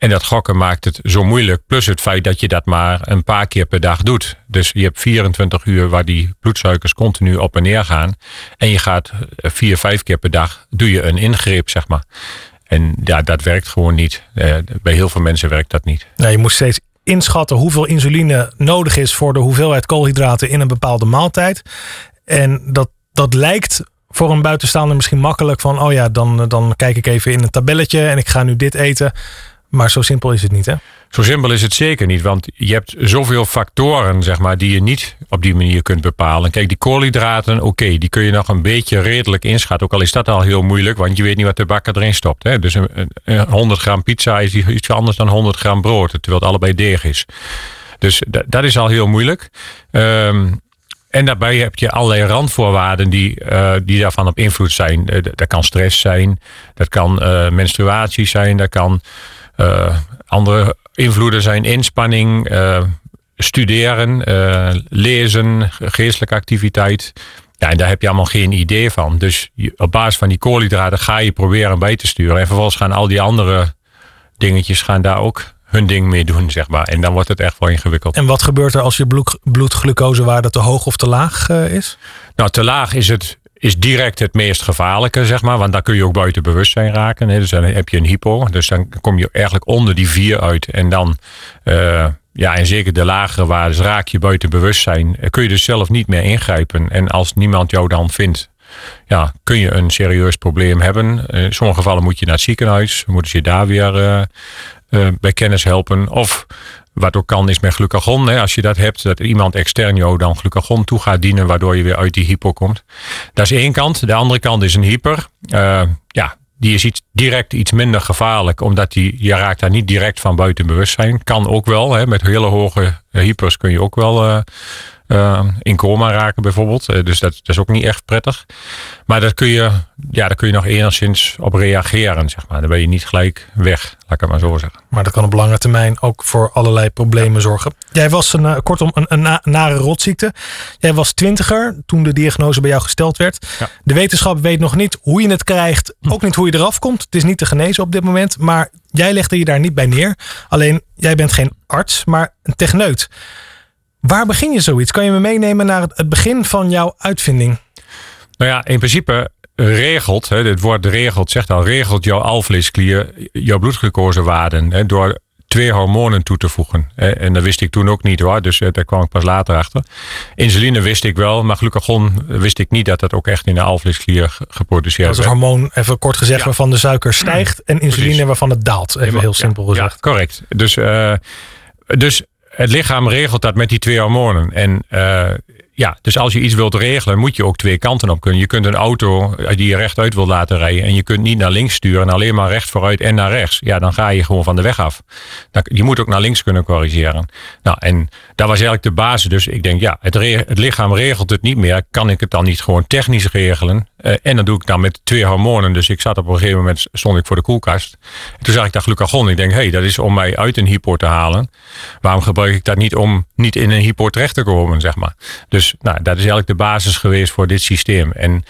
En dat gokken maakt het zo moeilijk. Plus het feit dat je dat maar een paar keer per dag doet. Dus je hebt 24 uur waar die bloedsuikers continu op en neer gaan. En je gaat eh, vier, vijf keer per dag doe je een ingreep, zeg maar. En ja, dat werkt gewoon niet. Eh, bij heel veel mensen werkt dat niet. Nou, je moet steeds inschatten hoeveel insuline nodig is voor de hoeveelheid koolhydraten in een bepaalde maaltijd. En dat, dat lijkt voor een buitenstaander misschien makkelijk van, oh ja, dan, dan kijk ik even in een tabelletje en ik ga nu dit eten. Maar zo simpel is het niet, hè? Zo simpel is het zeker niet, want je hebt zoveel factoren zeg maar, die je niet op die manier kunt bepalen. Kijk, die koolhydraten, oké, die kun je nog een beetje redelijk inschatten. Ook al is dat al heel moeilijk, want je weet niet wat de bakker erin stopt. Hè? Dus een, een 100 gram pizza is iets anders dan 100 gram brood, terwijl het allebei deeg is. Dus dat is al heel moeilijk. Um, en daarbij heb je allerlei randvoorwaarden die, uh, die daarvan op invloed zijn. Uh, dat kan stress zijn, dat kan uh, menstruatie zijn, dat kan andere invloeden zijn inspanning, studeren, lezen, geestelijke activiteit. Ja, en daar heb je allemaal geen idee van. Dus op basis van die koolhydraten ga je proberen bij te sturen. En vervolgens gaan al die andere dingetjes gaan daar ook hun ding mee doen, zeg maar. En dan wordt het echt wel ingewikkeld. En wat gebeurt er als je bloed, bloedglucosewaarde te hoog of te laag uh, is? Nou, te laag is het is direct het meest gevaarlijke, zeg maar. Want dan kun je ook buiten bewustzijn raken. Hè. Dus dan heb je een hypo. Dus dan kom je eigenlijk onder die vier uit. En dan, uh, ja, en zeker de lagere waarden raak je buiten bewustzijn. Kun je dus zelf niet meer ingrijpen. En als niemand jou dan vindt, ja, kun je een serieus probleem hebben. In sommige gevallen moet je naar het ziekenhuis. Moeten ze je daar weer bij kennis helpen. Of wat ook kan is met glucagon. Hè, als je dat hebt, dat iemand extern jou dan glucagon toe gaat dienen, waardoor je weer uit die hypo komt. Dat is één kant. De andere kant is een hyper. Uh, ja, die is iets, direct iets minder gevaarlijk, omdat die, je raakt daar niet direct van buiten bewustzijn. Kan ook wel, hè, met hele hoge hypers kun je ook wel uh, uh, in coma raken bijvoorbeeld. Uh, dus dat, dat, is ook niet echt prettig. Maar daar kun je, ja, daar kun je nog enigszins op reageren, zeg maar. Dan ben je niet gelijk weg, laat ik het maar zo zeggen. Maar dat kan op lange termijn ook voor allerlei problemen zorgen. Jij was een, kortom een, een na, nare rotziekte. Jij was twintiger toen de diagnose bij jou gesteld werd. Ja. De wetenschap weet nog niet hoe je het krijgt. Ook niet hoe je eraf komt. Het is niet te genezen op dit moment. Maar jij legde je daar niet bij neer. Alleen, jij bent geen arts, maar een techneut. Waar begin je zoiets? Kan je me meenemen naar het begin van jouw uitvinding? Nou ja, in principe regelt, hè, het woord regelt zegt al, regelt jouw alvleesklier jouw bloedglucosewaarden hè, door twee hormonen toe te voegen. En dat wist ik toen ook niet hoor, dus eh, daar kwam ik pas later achter. Insuline wist ik wel, maar glucagon wist ik niet dat dat ook echt in de alvleesklier geproduceerd werd. Dat is een hormoon, even kort gezegd, ja. waarvan de suiker stijgt en insuline Precies. waarvan het daalt. Even heel simpel gezegd. Ja, correct. Dus, uh, dus het lichaam regelt dat met die twee hormonen. En uh, ja, dus als je iets wilt regelen, moet je ook twee kanten op kunnen. Je kunt een auto die je rechtuit wilt laten rijden en je kunt niet naar links sturen en alleen maar recht vooruit en naar rechts. Ja, dan ga je gewoon van de weg af. Je moet ook naar links kunnen corrigeren. Nou, en dat was eigenlijk de basis. Dus ik denk, ja, het lichaam regelt het niet meer. Kan ik het dan niet gewoon technisch regelen? Uh, en dat doe ik dan met twee hormonen. Dus ik zat op een gegeven moment, stond ik voor de koelkast. En toen zag ik dat glucagon. Ik denk, hé, hey, dat is om mij uit een hypo te halen. Waarom gebruik ik dat niet om niet in een hypo terecht te komen, zeg maar. Dus nou, dat is eigenlijk de basis geweest voor dit systeem. En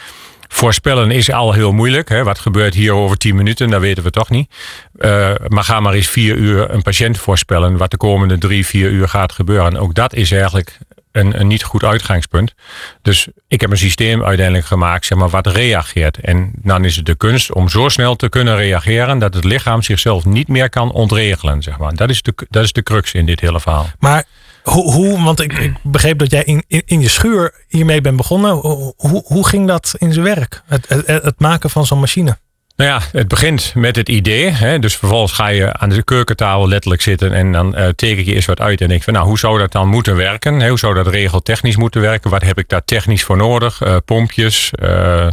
voorspellen is al heel moeilijk. Hè? Wat gebeurt hier over 10 minuten, dat weten we toch niet. Uh, maar ga maar eens vier uur een patiënt voorspellen wat de komende drie, vier uur gaat gebeuren. Ook dat is eigenlijk een, een niet goed uitgangspunt. Dus ik heb een systeem uiteindelijk gemaakt, zeg maar, wat reageert. En dan is het de kunst om zo snel te kunnen reageren dat het lichaam zichzelf niet meer kan ontregelen, zeg maar. Dat is de, dat is de crux in dit hele verhaal. Maar hoe, hoe want ik, ik, begreep dat jij in, in, je schuur hiermee bent begonnen. Hoe, hoe ging dat in zijn werk? Het, het, het maken van zo'n machine? Nou ja, het begint met het idee. Hè? Dus vervolgens ga je aan de keukentafel letterlijk zitten en dan uh, teken je eens wat uit en denk van nou, hoe zou dat dan moeten werken? Hoe zou dat regeltechnisch moeten werken? Wat heb ik daar technisch voor nodig? Uh, pompjes, uh,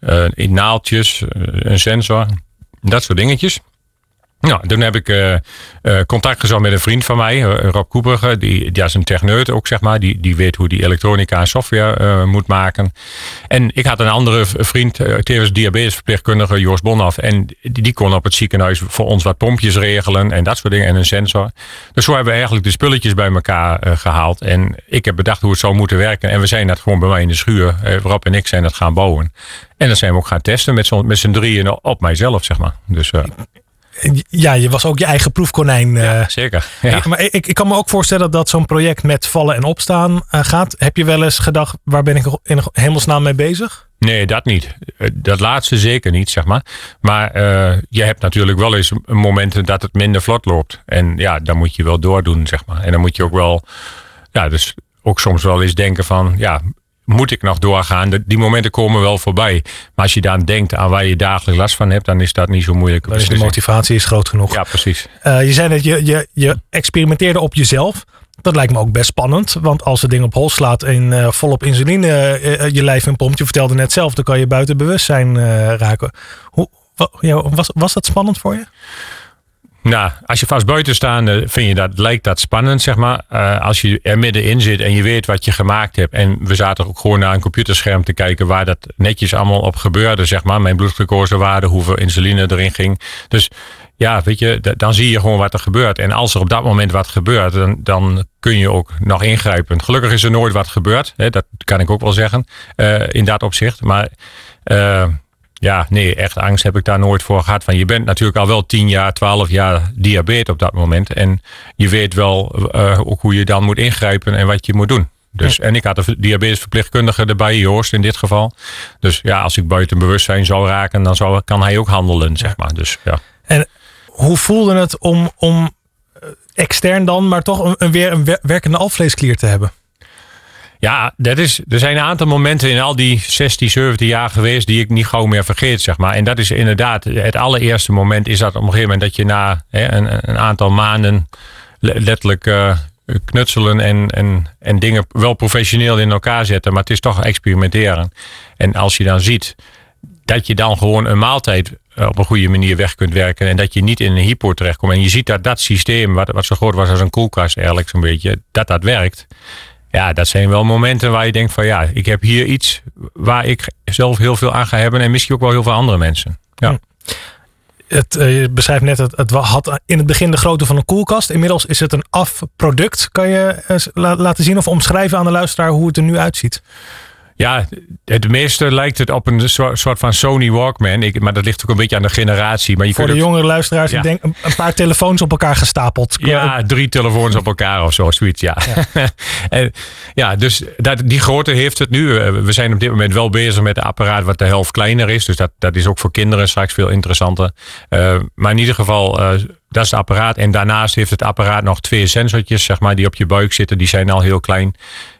een sensor, dat soort dingetjes. Nou, toen heb ik uh, uh, contact gezocht met een vriend van mij, uh, Rob Koeberger. Die, die is een techneut ook, zeg maar. Die, die weet hoe die elektronica en software moet maken. En ik had een andere vriend, tevens diabetesverpleegkundige, Joost Bonaf. En die, die, kon op het ziekenhuis voor ons wat pompjes regelen en dat soort dingen. En een sensor. Dus zo hebben we eigenlijk de spulletjes bij elkaar gehaald. En ik heb bedacht hoe het zou moeten werken. En we zijn dat gewoon bij mij in de schuur. Rob en ik zijn dat gaan bouwen. En dan zijn we ook gaan testen met z'n drieën op mijzelf, zeg maar. Dus... Ja, je was ook je eigen proefkonijn. Ja, zeker. Ja. Ik, maar ik, ik kan me ook voorstellen dat zo'n project met vallen en opstaan uh, gaat. Heb je wel eens gedacht, waar ben ik in hemelsnaam mee bezig? Nee, dat niet. Dat laatste zeker niet, zeg maar. Maar uh, je hebt natuurlijk wel eens momenten dat het minder vlot loopt. En ja, dan moet je wel doordoen, zeg maar. En dan moet je ook wel, ja, dus ook soms wel eens denken van, ja, moet ik nog doorgaan? Die momenten komen wel voorbij. Maar als je dan denkt aan waar je dagelijks last van hebt, dan is dat niet zo moeilijk. Is de motivatie is groot genoeg. Ja, precies. Eh, je zei dat je, je, je experimenteerde op jezelf. Dat lijkt me ook best spannend. Want als het ding op hol slaat en eh, volop insuline eh, je lijf in pompt. Je vertelde net zelf, dan kan je buiten bewustzijn raken. Hoe, ja, was, was dat spannend voor je? Nou, als je vast buiten staat, vind je dat, lijkt dat spannend, zeg maar. Eh, als je er middenin zit en je weet wat je gemaakt hebt. En we zaten ook gewoon naar een computerscherm te kijken waar dat netjes allemaal op gebeurde, zeg maar. Mijn bloedglucosewaarde, hoeveel insuline erin ging. Dus ja, weet je, dan zie je gewoon wat er gebeurt. En als er op dat moment wat gebeurt, dan, dan kun je ook nog ingrijpen. Gelukkig is er nooit wat gebeurd. Hè, dat kan ik ook wel zeggen, eh, in dat opzicht. Maar eh, ja, nee, echt angst heb ik daar nooit voor gehad. Van, je bent natuurlijk al wel 10 jaar, 12 jaar diabetes op dat moment. En je weet wel eh, ook hoe je dan moet ingrijpen en wat je moet doen. Dus, En ik had een diabetesverpleegkundige erbij, Joost in dit geval. Dus ja, als ik buiten bewustzijn zou raken, dan zou, kan hij ook handelen, zeg maar. Dus ja. En hoe voelde het om, om eh, extern dan, maar toch een, weer een wer- werkende alvleesklier te hebben? Ja, dat is, er zijn een aantal momenten in al die 16, 17 jaar geweest die ik niet gauw meer vergeet, zeg maar. En dat is inderdaad, het allereerste moment is dat op een gegeven moment dat je na hè, een, een aantal maanden le- letterlijk eh, knutselen en, en, en dingen wel professioneel in elkaar zetten, maar het is toch experimenteren. En als je dan ziet dat je dan gewoon een maaltijd eh, op een goede manier weg kunt werken. En dat je niet in een hypo terechtkomt. En je ziet dat dat systeem, wat, wat zo groot was als een koelkast eigenlijk zo'n beetje, dat dat werkt. Ja, dat zijn wel momenten waar je denkt van ja, ik heb hier iets waar ik zelf heel veel aan ga hebben. En misschien ook wel heel veel andere mensen. Ja. Het, eh, je beschrijft net, het, het had in het begin de grootte van een koelkast. Inmiddels is het een afproduct. Kan je laten zien of omschrijven aan de luisteraar hoe het er nu uitziet? Ja, het meeste lijkt het op een soort van Sony Walkman. Ik, maar dat ligt ook een beetje aan de generatie. Maar je Voor de kunt jongere luisteraars, Ja. ik denk een, paar telefoons op elkaar gestapeld. Ja, drie telefoons op elkaar of zo, zoiets, ja. Ja, en, ja dus dat, die grootte heeft het nu. Eh, We zijn op dit moment wel bezig met een apparaat wat de helft kleiner is. Dus dat, dat is ook voor kinderen straks veel interessanter. Eh, maar in ieder geval, eh, dat is het apparaat. En daarnaast heeft het apparaat nog twee sensortjes, zeg maar, die op je buik zitten. Die zijn al heel klein.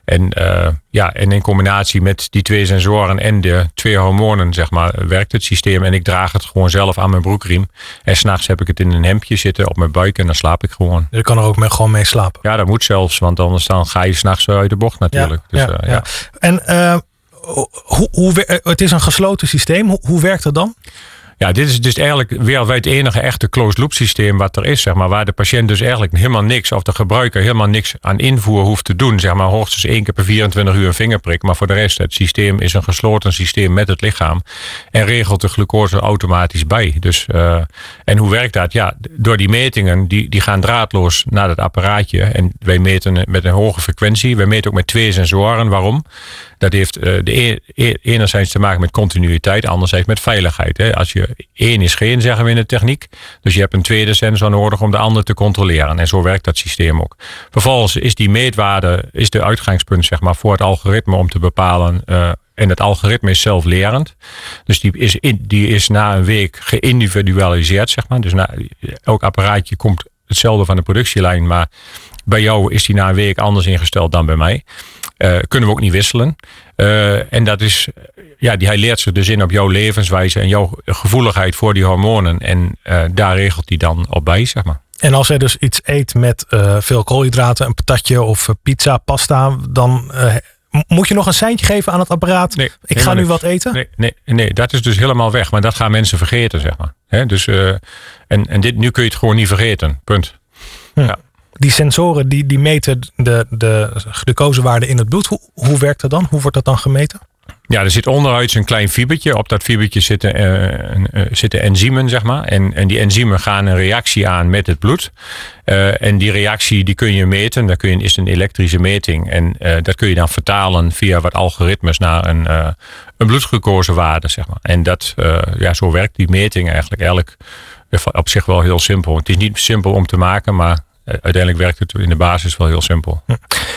En, eh, ja, en in combinatie met die twee sensoren en de twee hormonen, zeg maar, werkt het systeem. En ik draag het gewoon zelf aan mijn broekriem. En s'nachts heb ik het in een hemdje zitten op mijn buik en dan slaap ik gewoon. Je kan er ook mee, gewoon mee slapen. Ja, dat moet zelfs, want anders dan ga je s'nachts uit de bocht natuurlijk. dus, ja, eh, ja. ja. En eh, hoe, hoe, eh, het is een gesloten systeem. Hoe, hoe werkt dat dan? Ja, dit is dus eigenlijk wereldwijd het enige echte closed loop systeem wat er is, zeg maar. Waar de patiënt dus eigenlijk helemaal niks, of de gebruiker helemaal niks aan invoer hoeft te doen. Zeg maar hoogstens één keer per 24 uur een vingerprik. Maar voor de rest, het systeem is een gesloten systeem met het lichaam. En regelt de glucose automatisch bij. Dus, eh, en hoe werkt dat? Ja, door die metingen, die, die gaan draadloos naar het apparaatje. En wij meten met een hoge frequentie. Wij meten ook met twee sensoren. Waarom? Dat heeft eh, de e- e- enerzijds te maken met continuïteit, anderzijds met veiligheid. Hè. Als je één is geen, zeggen we in de techniek. Dus je hebt een tweede sensor nodig om de ander te controleren. En zo werkt dat systeem ook. Vervolgens is die meetwaarde is de uitgangspunt zeg maar, voor het algoritme om te bepalen. eh, en het algoritme is zelflerend. Dus die is, in, die is na een week geïndividualiseerd, zeg maar. Dus na, elk apparaatje komt hetzelfde van de productielijn, maar bij jou is die na een week anders ingesteld dan bij mij. Eh, kunnen we ook niet wisselen. Eh, en dat is, ja, die, hij leert zich dus in op jouw levenswijze en jouw gevoeligheid voor die hormonen. En eh, daar regelt hij dan op bij, zeg maar. En als hij dus iets eet met veel koolhydraten, een patatje of pizza, pasta, dan moet je nog een seintje geven aan het apparaat. Nee, Ik ga nu wat eten. Nee, nee, nee, dat is dus helemaal weg. Maar dat gaan mensen vergeten, zeg maar. Hè, dus, en en dit, nu kun je het gewoon niet vergeten. Punt. Ja. Die sensoren die, die meten de, de glucosewaarde in het bloed. Hoe, hoe werkt dat dan? Hoe wordt dat dan gemeten? Ja, er zit onderuit een klein fibertje. Op dat fibertje zitten, eh, eh, zitten enzymen, zeg maar. En, en die enzymen gaan een reactie aan met het bloed. Eh, en die reactie die kun je meten. Dat kun je, is een elektrische meting. En dat kun je dan vertalen via wat algoritmes naar een, een bloedglucosewaarde, zeg maar. En dat, ja, zo werkt die meting eigenlijk. Eigenlijk op zich wel heel simpel. Het is niet simpel om te maken, maar uiteindelijk werkt het in de basis wel heel simpel.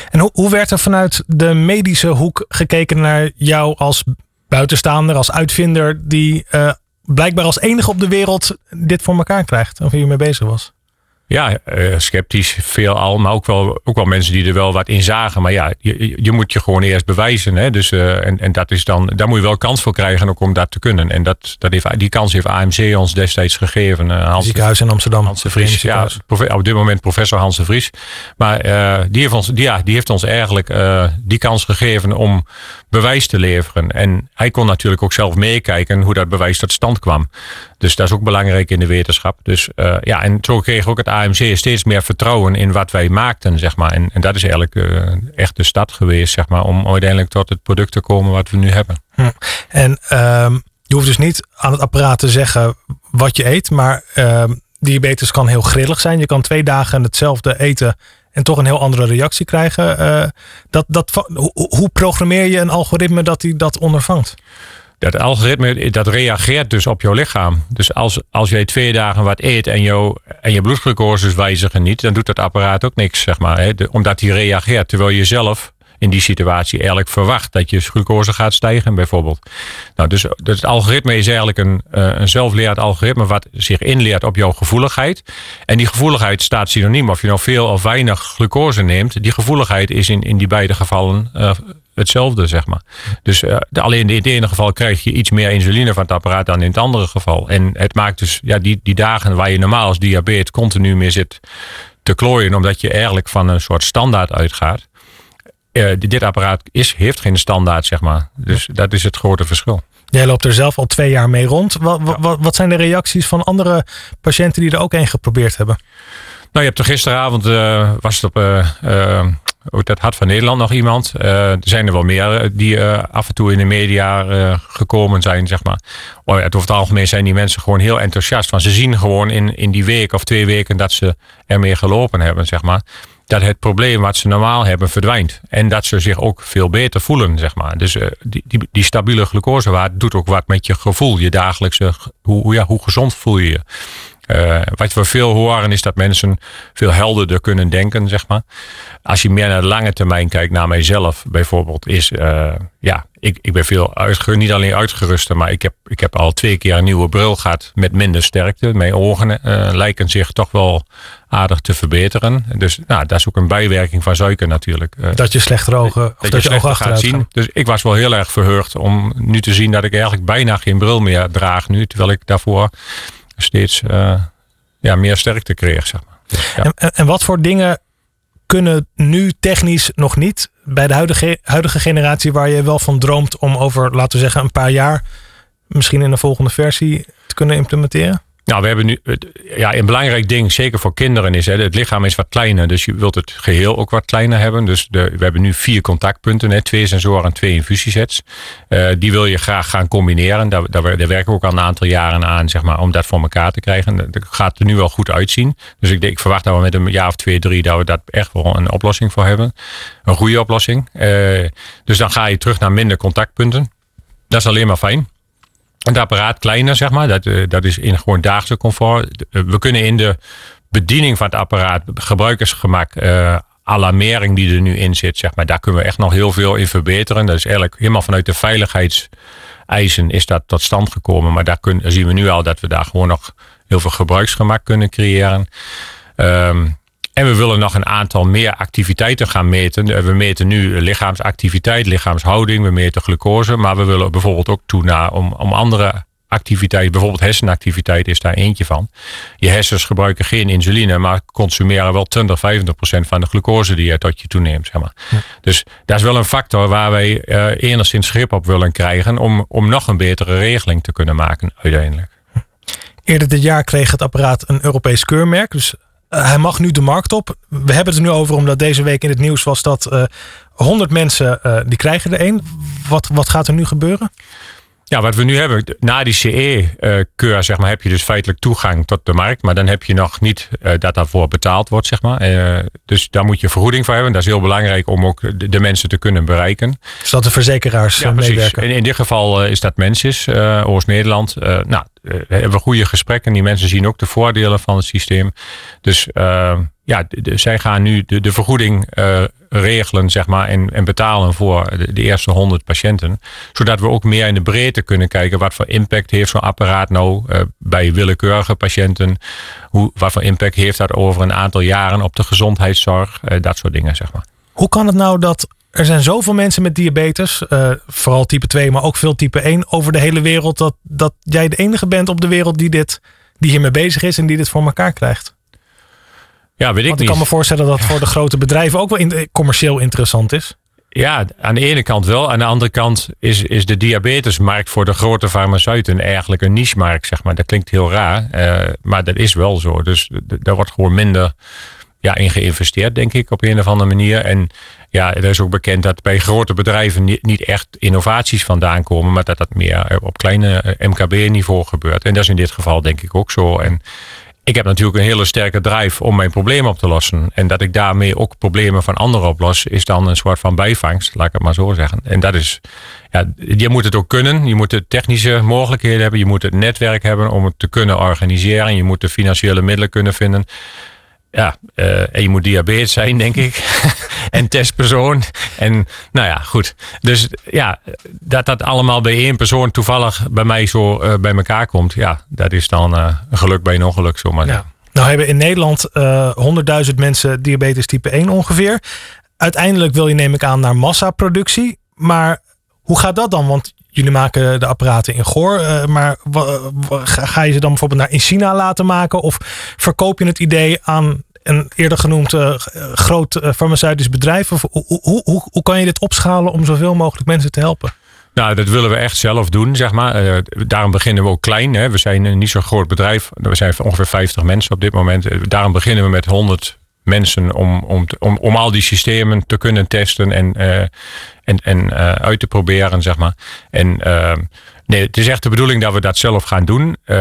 En hoe, hoe werd er vanuit de medische hoek gekeken naar jou als buitenstaander, als uitvinder, die eh, blijkbaar als enige op de wereld dit voor elkaar krijgt? Of hier mee bezig was? Ja, eh, sceptisch veelal, maar ook wel, ook wel mensen die er wel wat in zagen. Maar ja, je, je moet je gewoon eerst bewijzen. Hè? Dus, eh, en, en dat is dan, daar moet je wel kans voor krijgen ook om dat te kunnen. En dat, dat heeft, die kans heeft AMC ons destijds gegeven. Hans, Ziekenhuis in Amsterdam. Hans de Vries, ja, op dit moment professor Hans de Vries. Maar die, heeft ons, die, ja, die heeft ons eigenlijk die kans gegeven om bewijs te leveren. En hij kon natuurlijk ook zelf meekijken hoe dat bewijs tot stand kwam. Dus dat is ook belangrijk in de wetenschap. Dus eh, ja, en zo kreeg ook het AMC steeds meer vertrouwen in wat wij maakten, zeg maar. En, en dat is eigenlijk eh, echt de stad geweest, zeg maar, om uiteindelijk tot het product te komen wat we nu hebben. Hm. En ehm, je hoeft dus niet aan het apparaat te zeggen wat je eet, maar ehm, diabetes kan heel grillig zijn. Je kan twee dagen hetzelfde eten en toch een heel andere reactie krijgen. Eh, dat, dat, hoe, hoe programmeer je een algoritme dat hij dat ondervangt? Dat algoritme dat reageert dus op jouw lichaam. Dus als, als jij twee dagen wat eet en, jou, en je bloedglucoses wijzigen niet, dan doet dat apparaat ook niks, zeg maar. Hè? Omdat hij reageert. Terwijl je zelf in die situatie eigenlijk verwacht dat je glucose gaat stijgen, bijvoorbeeld. Nou, dus, dus het algoritme is eigenlijk een, eh, een zelflerend algoritme wat zich inleert op jouw gevoeligheid. En die gevoeligheid staat synoniem of je nou veel of weinig glucose neemt. Die gevoeligheid is in, in die beide gevallen eh, hetzelfde, zeg maar. Dus eh, alleen in het ene geval krijg je iets meer insuline van het apparaat dan in het andere geval. En het maakt dus ja, die, die dagen waar je normaal als diabetes continu mee zit te klooien, omdat je eigenlijk van een soort standaard uitgaat. Eh, dit apparaat is, heeft geen standaard, zeg maar. Dus dat is het grote verschil. Jij loopt er zelf al twee jaar mee rond. Wat, wat, wat zijn de reacties van andere patiënten die er ook een geprobeerd hebben? Nou, je hebt er gisteravond eh, was het op eh eh, dat Hart van Nederland nog iemand. Er zijn er wel meer die af en toe in de media gekomen zijn, zeg maar. Ja, over het algemeen zijn die mensen gewoon heel enthousiast. Want ze zien gewoon in, in die week of twee weken dat ze ermee gelopen hebben, zeg maar. Dat het probleem wat ze normaal hebben verdwijnt. En dat ze zich ook veel beter voelen, zeg maar. Dus eh, die, die, die stabiele glucosewaarde doet ook wat met je gevoel. Je dagelijkse, hoe, hoe- ja, hoe gezond voel je je. Eh, wat we veel horen is dat mensen veel helderder kunnen denken, zeg maar. Als je meer naar de lange termijn kijkt, naar mijzelf bijvoorbeeld, is eh, ja, ik, ik ben veel uitgerust, niet alleen uitgerust, maar ik heb, ik heb al twee keer een nieuwe bril gehad met minder sterkte. Mijn ogen eh, lijken zich toch wel aardig te verbeteren. Dus nou, dat is ook een bijwerking van suiker natuurlijk. Dat je slechtere ogen, of dat, dat je, je ogen slechter achteruit gaat zien. gaan. Dus ik was wel heel erg verheugd om nu te zien dat ik eigenlijk bijna geen bril meer draag nu. Terwijl ik daarvoor steeds eh, ja, meer sterkte kreeg. Zeg maar. Dus, en, en wat voor dingen kunnen nu technisch nog niet bij de huidige, huidige generatie waar je wel van droomt om over, laten we zeggen, een paar jaar misschien in de volgende versie te kunnen implementeren? Nou, we hebben nu ja, een belangrijk ding, zeker voor kinderen, is hè, het lichaam is wat kleiner. Dus je wilt het geheel ook wat kleiner hebben. Dus de, we hebben nu vier contactpunten, hè, twee sensoren en twee infusiesets. Eh, die wil je graag gaan combineren. Daar, daar, werken we ook al een aantal jaren aan, zeg maar, om dat voor elkaar te krijgen. Dat gaat er nu wel goed uitzien. Dus ik, ik verwacht dat we met een jaar of twee, drie, dat we daar echt wel een oplossing voor hebben. Een goede oplossing. Eh, dus dan ga je terug naar minder contactpunten. Dat is alleen maar fijn. Het apparaat kleiner, zeg maar. Dat, eh, dat is in gewoon dagelijkse comfort. Eh, We kunnen in de bediening van het apparaat, gebruikersgemak, eh alarmering die er nu in zit, zeg maar, daar kunnen we echt nog heel veel in verbeteren. Dat is eigenlijk helemaal vanuit de veiligheidseisen is dat tot stand gekomen. Maar daar, kun, zien we nu al dat we daar gewoon nog heel veel gebruiksgemak kunnen creëren. Ehm, en we willen nog een aantal meer activiteiten gaan meten. Eh, We meten nu lichaamsactiviteit, lichaamshouding, we meten glucose. Maar we willen bijvoorbeeld ook toe naar om, om andere activiteiten. Bijvoorbeeld hersenactiviteit is daar eentje van. Je hersens gebruiken geen insuline, maar consumeren wel 20, 25 procent van de glucose die je tot je toeneemt. Zeg maar. Dus dat is wel een factor waar wij eh enigszins grip op willen krijgen om, om nog een betere regeling te kunnen maken uiteindelijk. Eerder dit jaar kreeg het apparaat een Europees keurmerk. Dus hij mag nu de markt op. We hebben het er nu over omdat deze week in het nieuws was dat eh 100 mensen eh, die krijgen er een. Wat, wat gaat er nu gebeuren? Ja, wat we nu hebben, na die CE-keur, zeg maar, heb je dus feitelijk toegang tot de markt. Maar dan heb je nog niet eh, dat daarvoor betaald wordt, zeg maar. Eh, dus daar moet je vergoeding voor hebben. Dat is heel belangrijk om ook de, de mensen te kunnen bereiken. Zodat de verzekeraars Ja, eh, precies. meewerken. En in dit geval eh, is dat Mensis, eh Oost-Nederland. Eh, nou, eh, hebben we goede gesprekken. Die mensen zien ook de voordelen van het systeem. Dus eh, ja, zij gaan nu de, vergoeding eh, regelen, zeg maar, en, en betalen voor de, de eerste 100 patiënten. Zodat we ook meer in de breedte kunnen kijken wat voor impact heeft zo'n apparaat nou eh, bij willekeurige patiënten. Hoe, wat voor impact heeft dat over een aantal jaren op de gezondheidszorg, eh, dat soort dingen, zeg maar. Hoe kan het nou dat er zijn zoveel mensen met diabetes, vooral type 2, maar ook veel type 1 over de hele wereld, dat, dat jij de enige bent op de wereld die, dit, die hiermee bezig is en die dit voor elkaar krijgt? Ja, weet ik Want ik niet. kan me voorstellen dat voor de grote bedrijven ook wel in- commercieel interessant is. Ja, aan de ene kant wel. Aan de andere kant is, is de diabetesmarkt voor de grote farmaceuten eigenlijk een niche-markt, zeg maar. Dat klinkt heel raar, eh, maar dat is wel zo. Dus daar wordt gewoon minder ja, in geïnvesteerd, denk ik, op een of andere manier. En ja, er is ook bekend dat bij grote bedrijven niet, niet echt innovaties vandaan komen, maar dat dat meer eh, op kleine eh, MKB-niveau gebeurt. En dat is in dit geval denk ik ook zo. En ik heb natuurlijk een hele sterke drive om mijn probleem op te lossen. En dat ik daarmee ook problemen van anderen oplos, is dan een soort van bijvangst, laat ik het maar zo zeggen. En dat is, ja, je moet het ook kunnen. Je moet de technische mogelijkheden hebben. Je moet het netwerk hebben om het te kunnen organiseren. Je moet de financiële middelen kunnen vinden. Ja, eh, en je moet diabetes zijn, denk ik. en testpersoon. En nou ja, goed. Dus ja, dat dat allemaal bij één persoon toevallig bij mij zo eh, bij elkaar komt. Ja, dat is dan eh, een geluk bij een ongeluk, zomaar. Ja. Nou hebben in Nederland eh 100.000 mensen diabetes type 1 ongeveer. Uiteindelijk wil je neem ik aan naar massaproductie. Maar hoe gaat dat dan? Want jullie maken de apparaten in Goor. eh, maar ga je ze dan bijvoorbeeld naar in China laten maken? Of verkoop je het idee aan een eerder genoemd eh, groot eh, farmaceutisch bedrijf? Of hoe, hoe, hoe, kan je dit opschalen om zoveel mogelijk mensen te helpen? Nou, dat willen we echt zelf doen, zeg maar. Daarom beginnen we ook klein. Hè. We zijn een niet zo'n groot bedrijf. We zijn ongeveer 50 mensen op dit moment. Daarom beginnen we met 100 mensen om, om, te- om, om al die systemen te kunnen testen en, eh, en, en eh, uit te proberen, zeg maar. En eh, nee, het is echt de bedoeling dat we dat zelf gaan doen. Eh,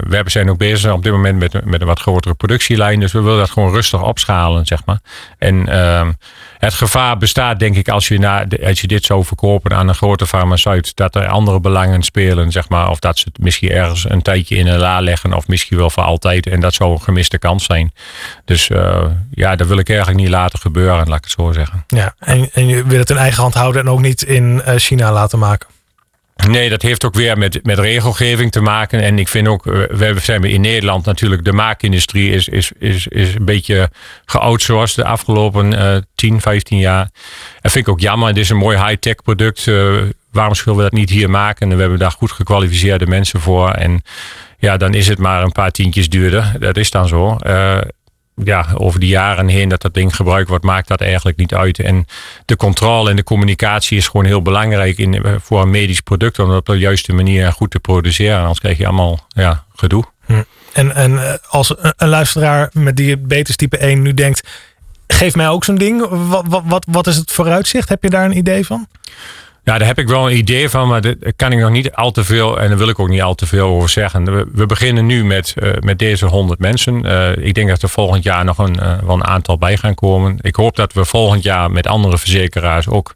we zijn ook bezig op dit moment met, met een wat grotere productielijn. Dus we willen dat gewoon rustig opschalen, zeg maar. En ehm, het gevaar bestaat, denk ik, als je, na, als je dit zou verkopen aan een grote farmaceut, dat er andere belangen spelen, zeg maar. Of dat ze het misschien ergens een tijdje in een la leggen, of misschien wel voor altijd. En dat zou een gemiste kans zijn. Dus eh, ja, dat wil ik eigenlijk niet laten gebeuren, laat ik het zo zeggen. Ja, en, en je wil het in eigen hand houden en ook niet in eh, China laten maken. Nee, dat heeft ook weer met, met regelgeving te maken. En ik vind ook, we zijn in Nederland natuurlijk, de maakindustrie is, is, is, is een beetje geoutsourced de afgelopen eh 10, 15 jaar. Dat vind ik ook jammer. Het is een mooi high-tech product. Eh, waarom zullen we dat niet hier maken? En we hebben daar goed gekwalificeerde mensen voor. En ja, dan is het maar een paar tientjes duurder. Dat is dan zo. Eh, ja, over de jaren heen dat dat ding gebruikt wordt, maakt dat eigenlijk niet uit. En de controle en de communicatie is gewoon heel belangrijk in, eh, voor een medisch product. Om dat op de juiste manier goed te produceren. Anders krijg je allemaal ja, gedoe. En, en eh, als een, een luisteraar met diabetes type 1 nu denkt, geef mij ook zo'n ding. Wat, wat, wat, wat is het vooruitzicht? Heb je daar een idee van? Ja, daar heb ik wel een idee van, maar daar kan ik nog niet al te veel en daar wil ik ook niet al te veel over zeggen. We, beginnen nu met, eh, met deze 100 mensen. Eh, ik denk dat er volgend jaar nog een, eh, wel een aantal bij gaan komen. Ik hoop dat we volgend jaar met andere verzekeraars ook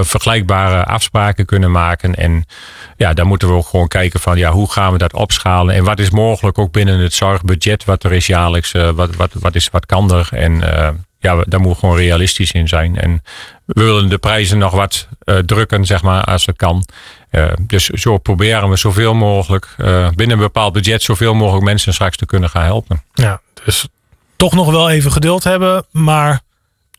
vergelijkbare afspraken kunnen maken. En ja, dan moeten we ook gewoon kijken van ja, hoe gaan we dat opschalen en wat is mogelijk ook binnen het zorgbudget wat er is jaarlijks, wat, wat, wat, is, wat kan er en ja, daar moet gewoon realistisch in zijn. En we willen de prijzen nog wat eh, drukken, zeg maar, als het kan. Eh, dus zo proberen we zoveel mogelijk eh, binnen een bepaald budget zoveel mogelijk mensen straks te kunnen gaan helpen. Ja, dus toch nog wel even geduld hebben, maar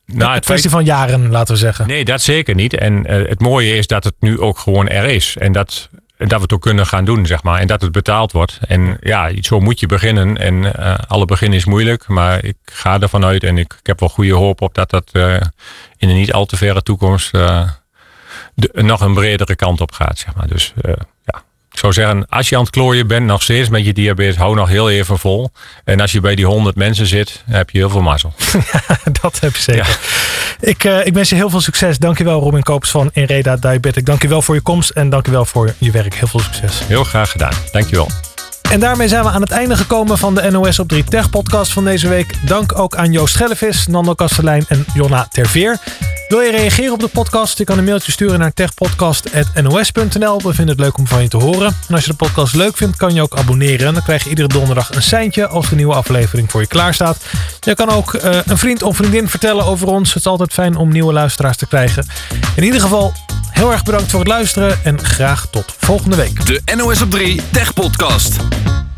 Nou, een het kwestie van jaren, laten we zeggen. Nee, dat zeker niet. En het mooie is dat het nu ook gewoon er is. En dat, dat we het ook kunnen gaan doen, zeg maar. En dat het betaald wordt. En ja, zo moet je beginnen. En eh, alle begin is moeilijk. Maar ik ga ervan uit en ik, ik heb wel goede hoop op dat dat eh, in de niet al te verre toekomst de, nog een bredere kant op gaat, zeg maar. Dus ja. Ik zou zeggen, als je aan het klooien bent, nog steeds met je diabetes, hou nog heel even vol. En als je bij die 100 mensen zit, heb je heel veel mazzel. dat heb je zeker. Ik, eh, ik wens je heel veel succes. Dankjewel Robin Koops van Inreda Diabetic. Dankjewel voor je komst en dankjewel voor je werk. Heel veel succes. Heel graag gedaan. Dankjewel. En daarmee zijn we aan het einde gekomen van de NOS op 3 Tech podcast van deze week. Dank ook aan Joost Gellevis, Nando Kastelein en Jonna Terveer. Wil je reageren op de podcast? Je kan een mailtje sturen naar techpodcast.nos.nl. We vinden het leuk om van je te horen. En als je de podcast leuk vindt, kan je ook abonneren. En dan krijg je iedere donderdag een seintje als de nieuwe aflevering voor je klaar staat. Je kan ook eh, een vriend of vriendin vertellen over ons. Het is altijd fijn om nieuwe luisteraars te krijgen. In ieder geval, heel erg bedankt voor het luisteren en graag tot volgende week. De NOS op 3 Tech Podcast. Bye.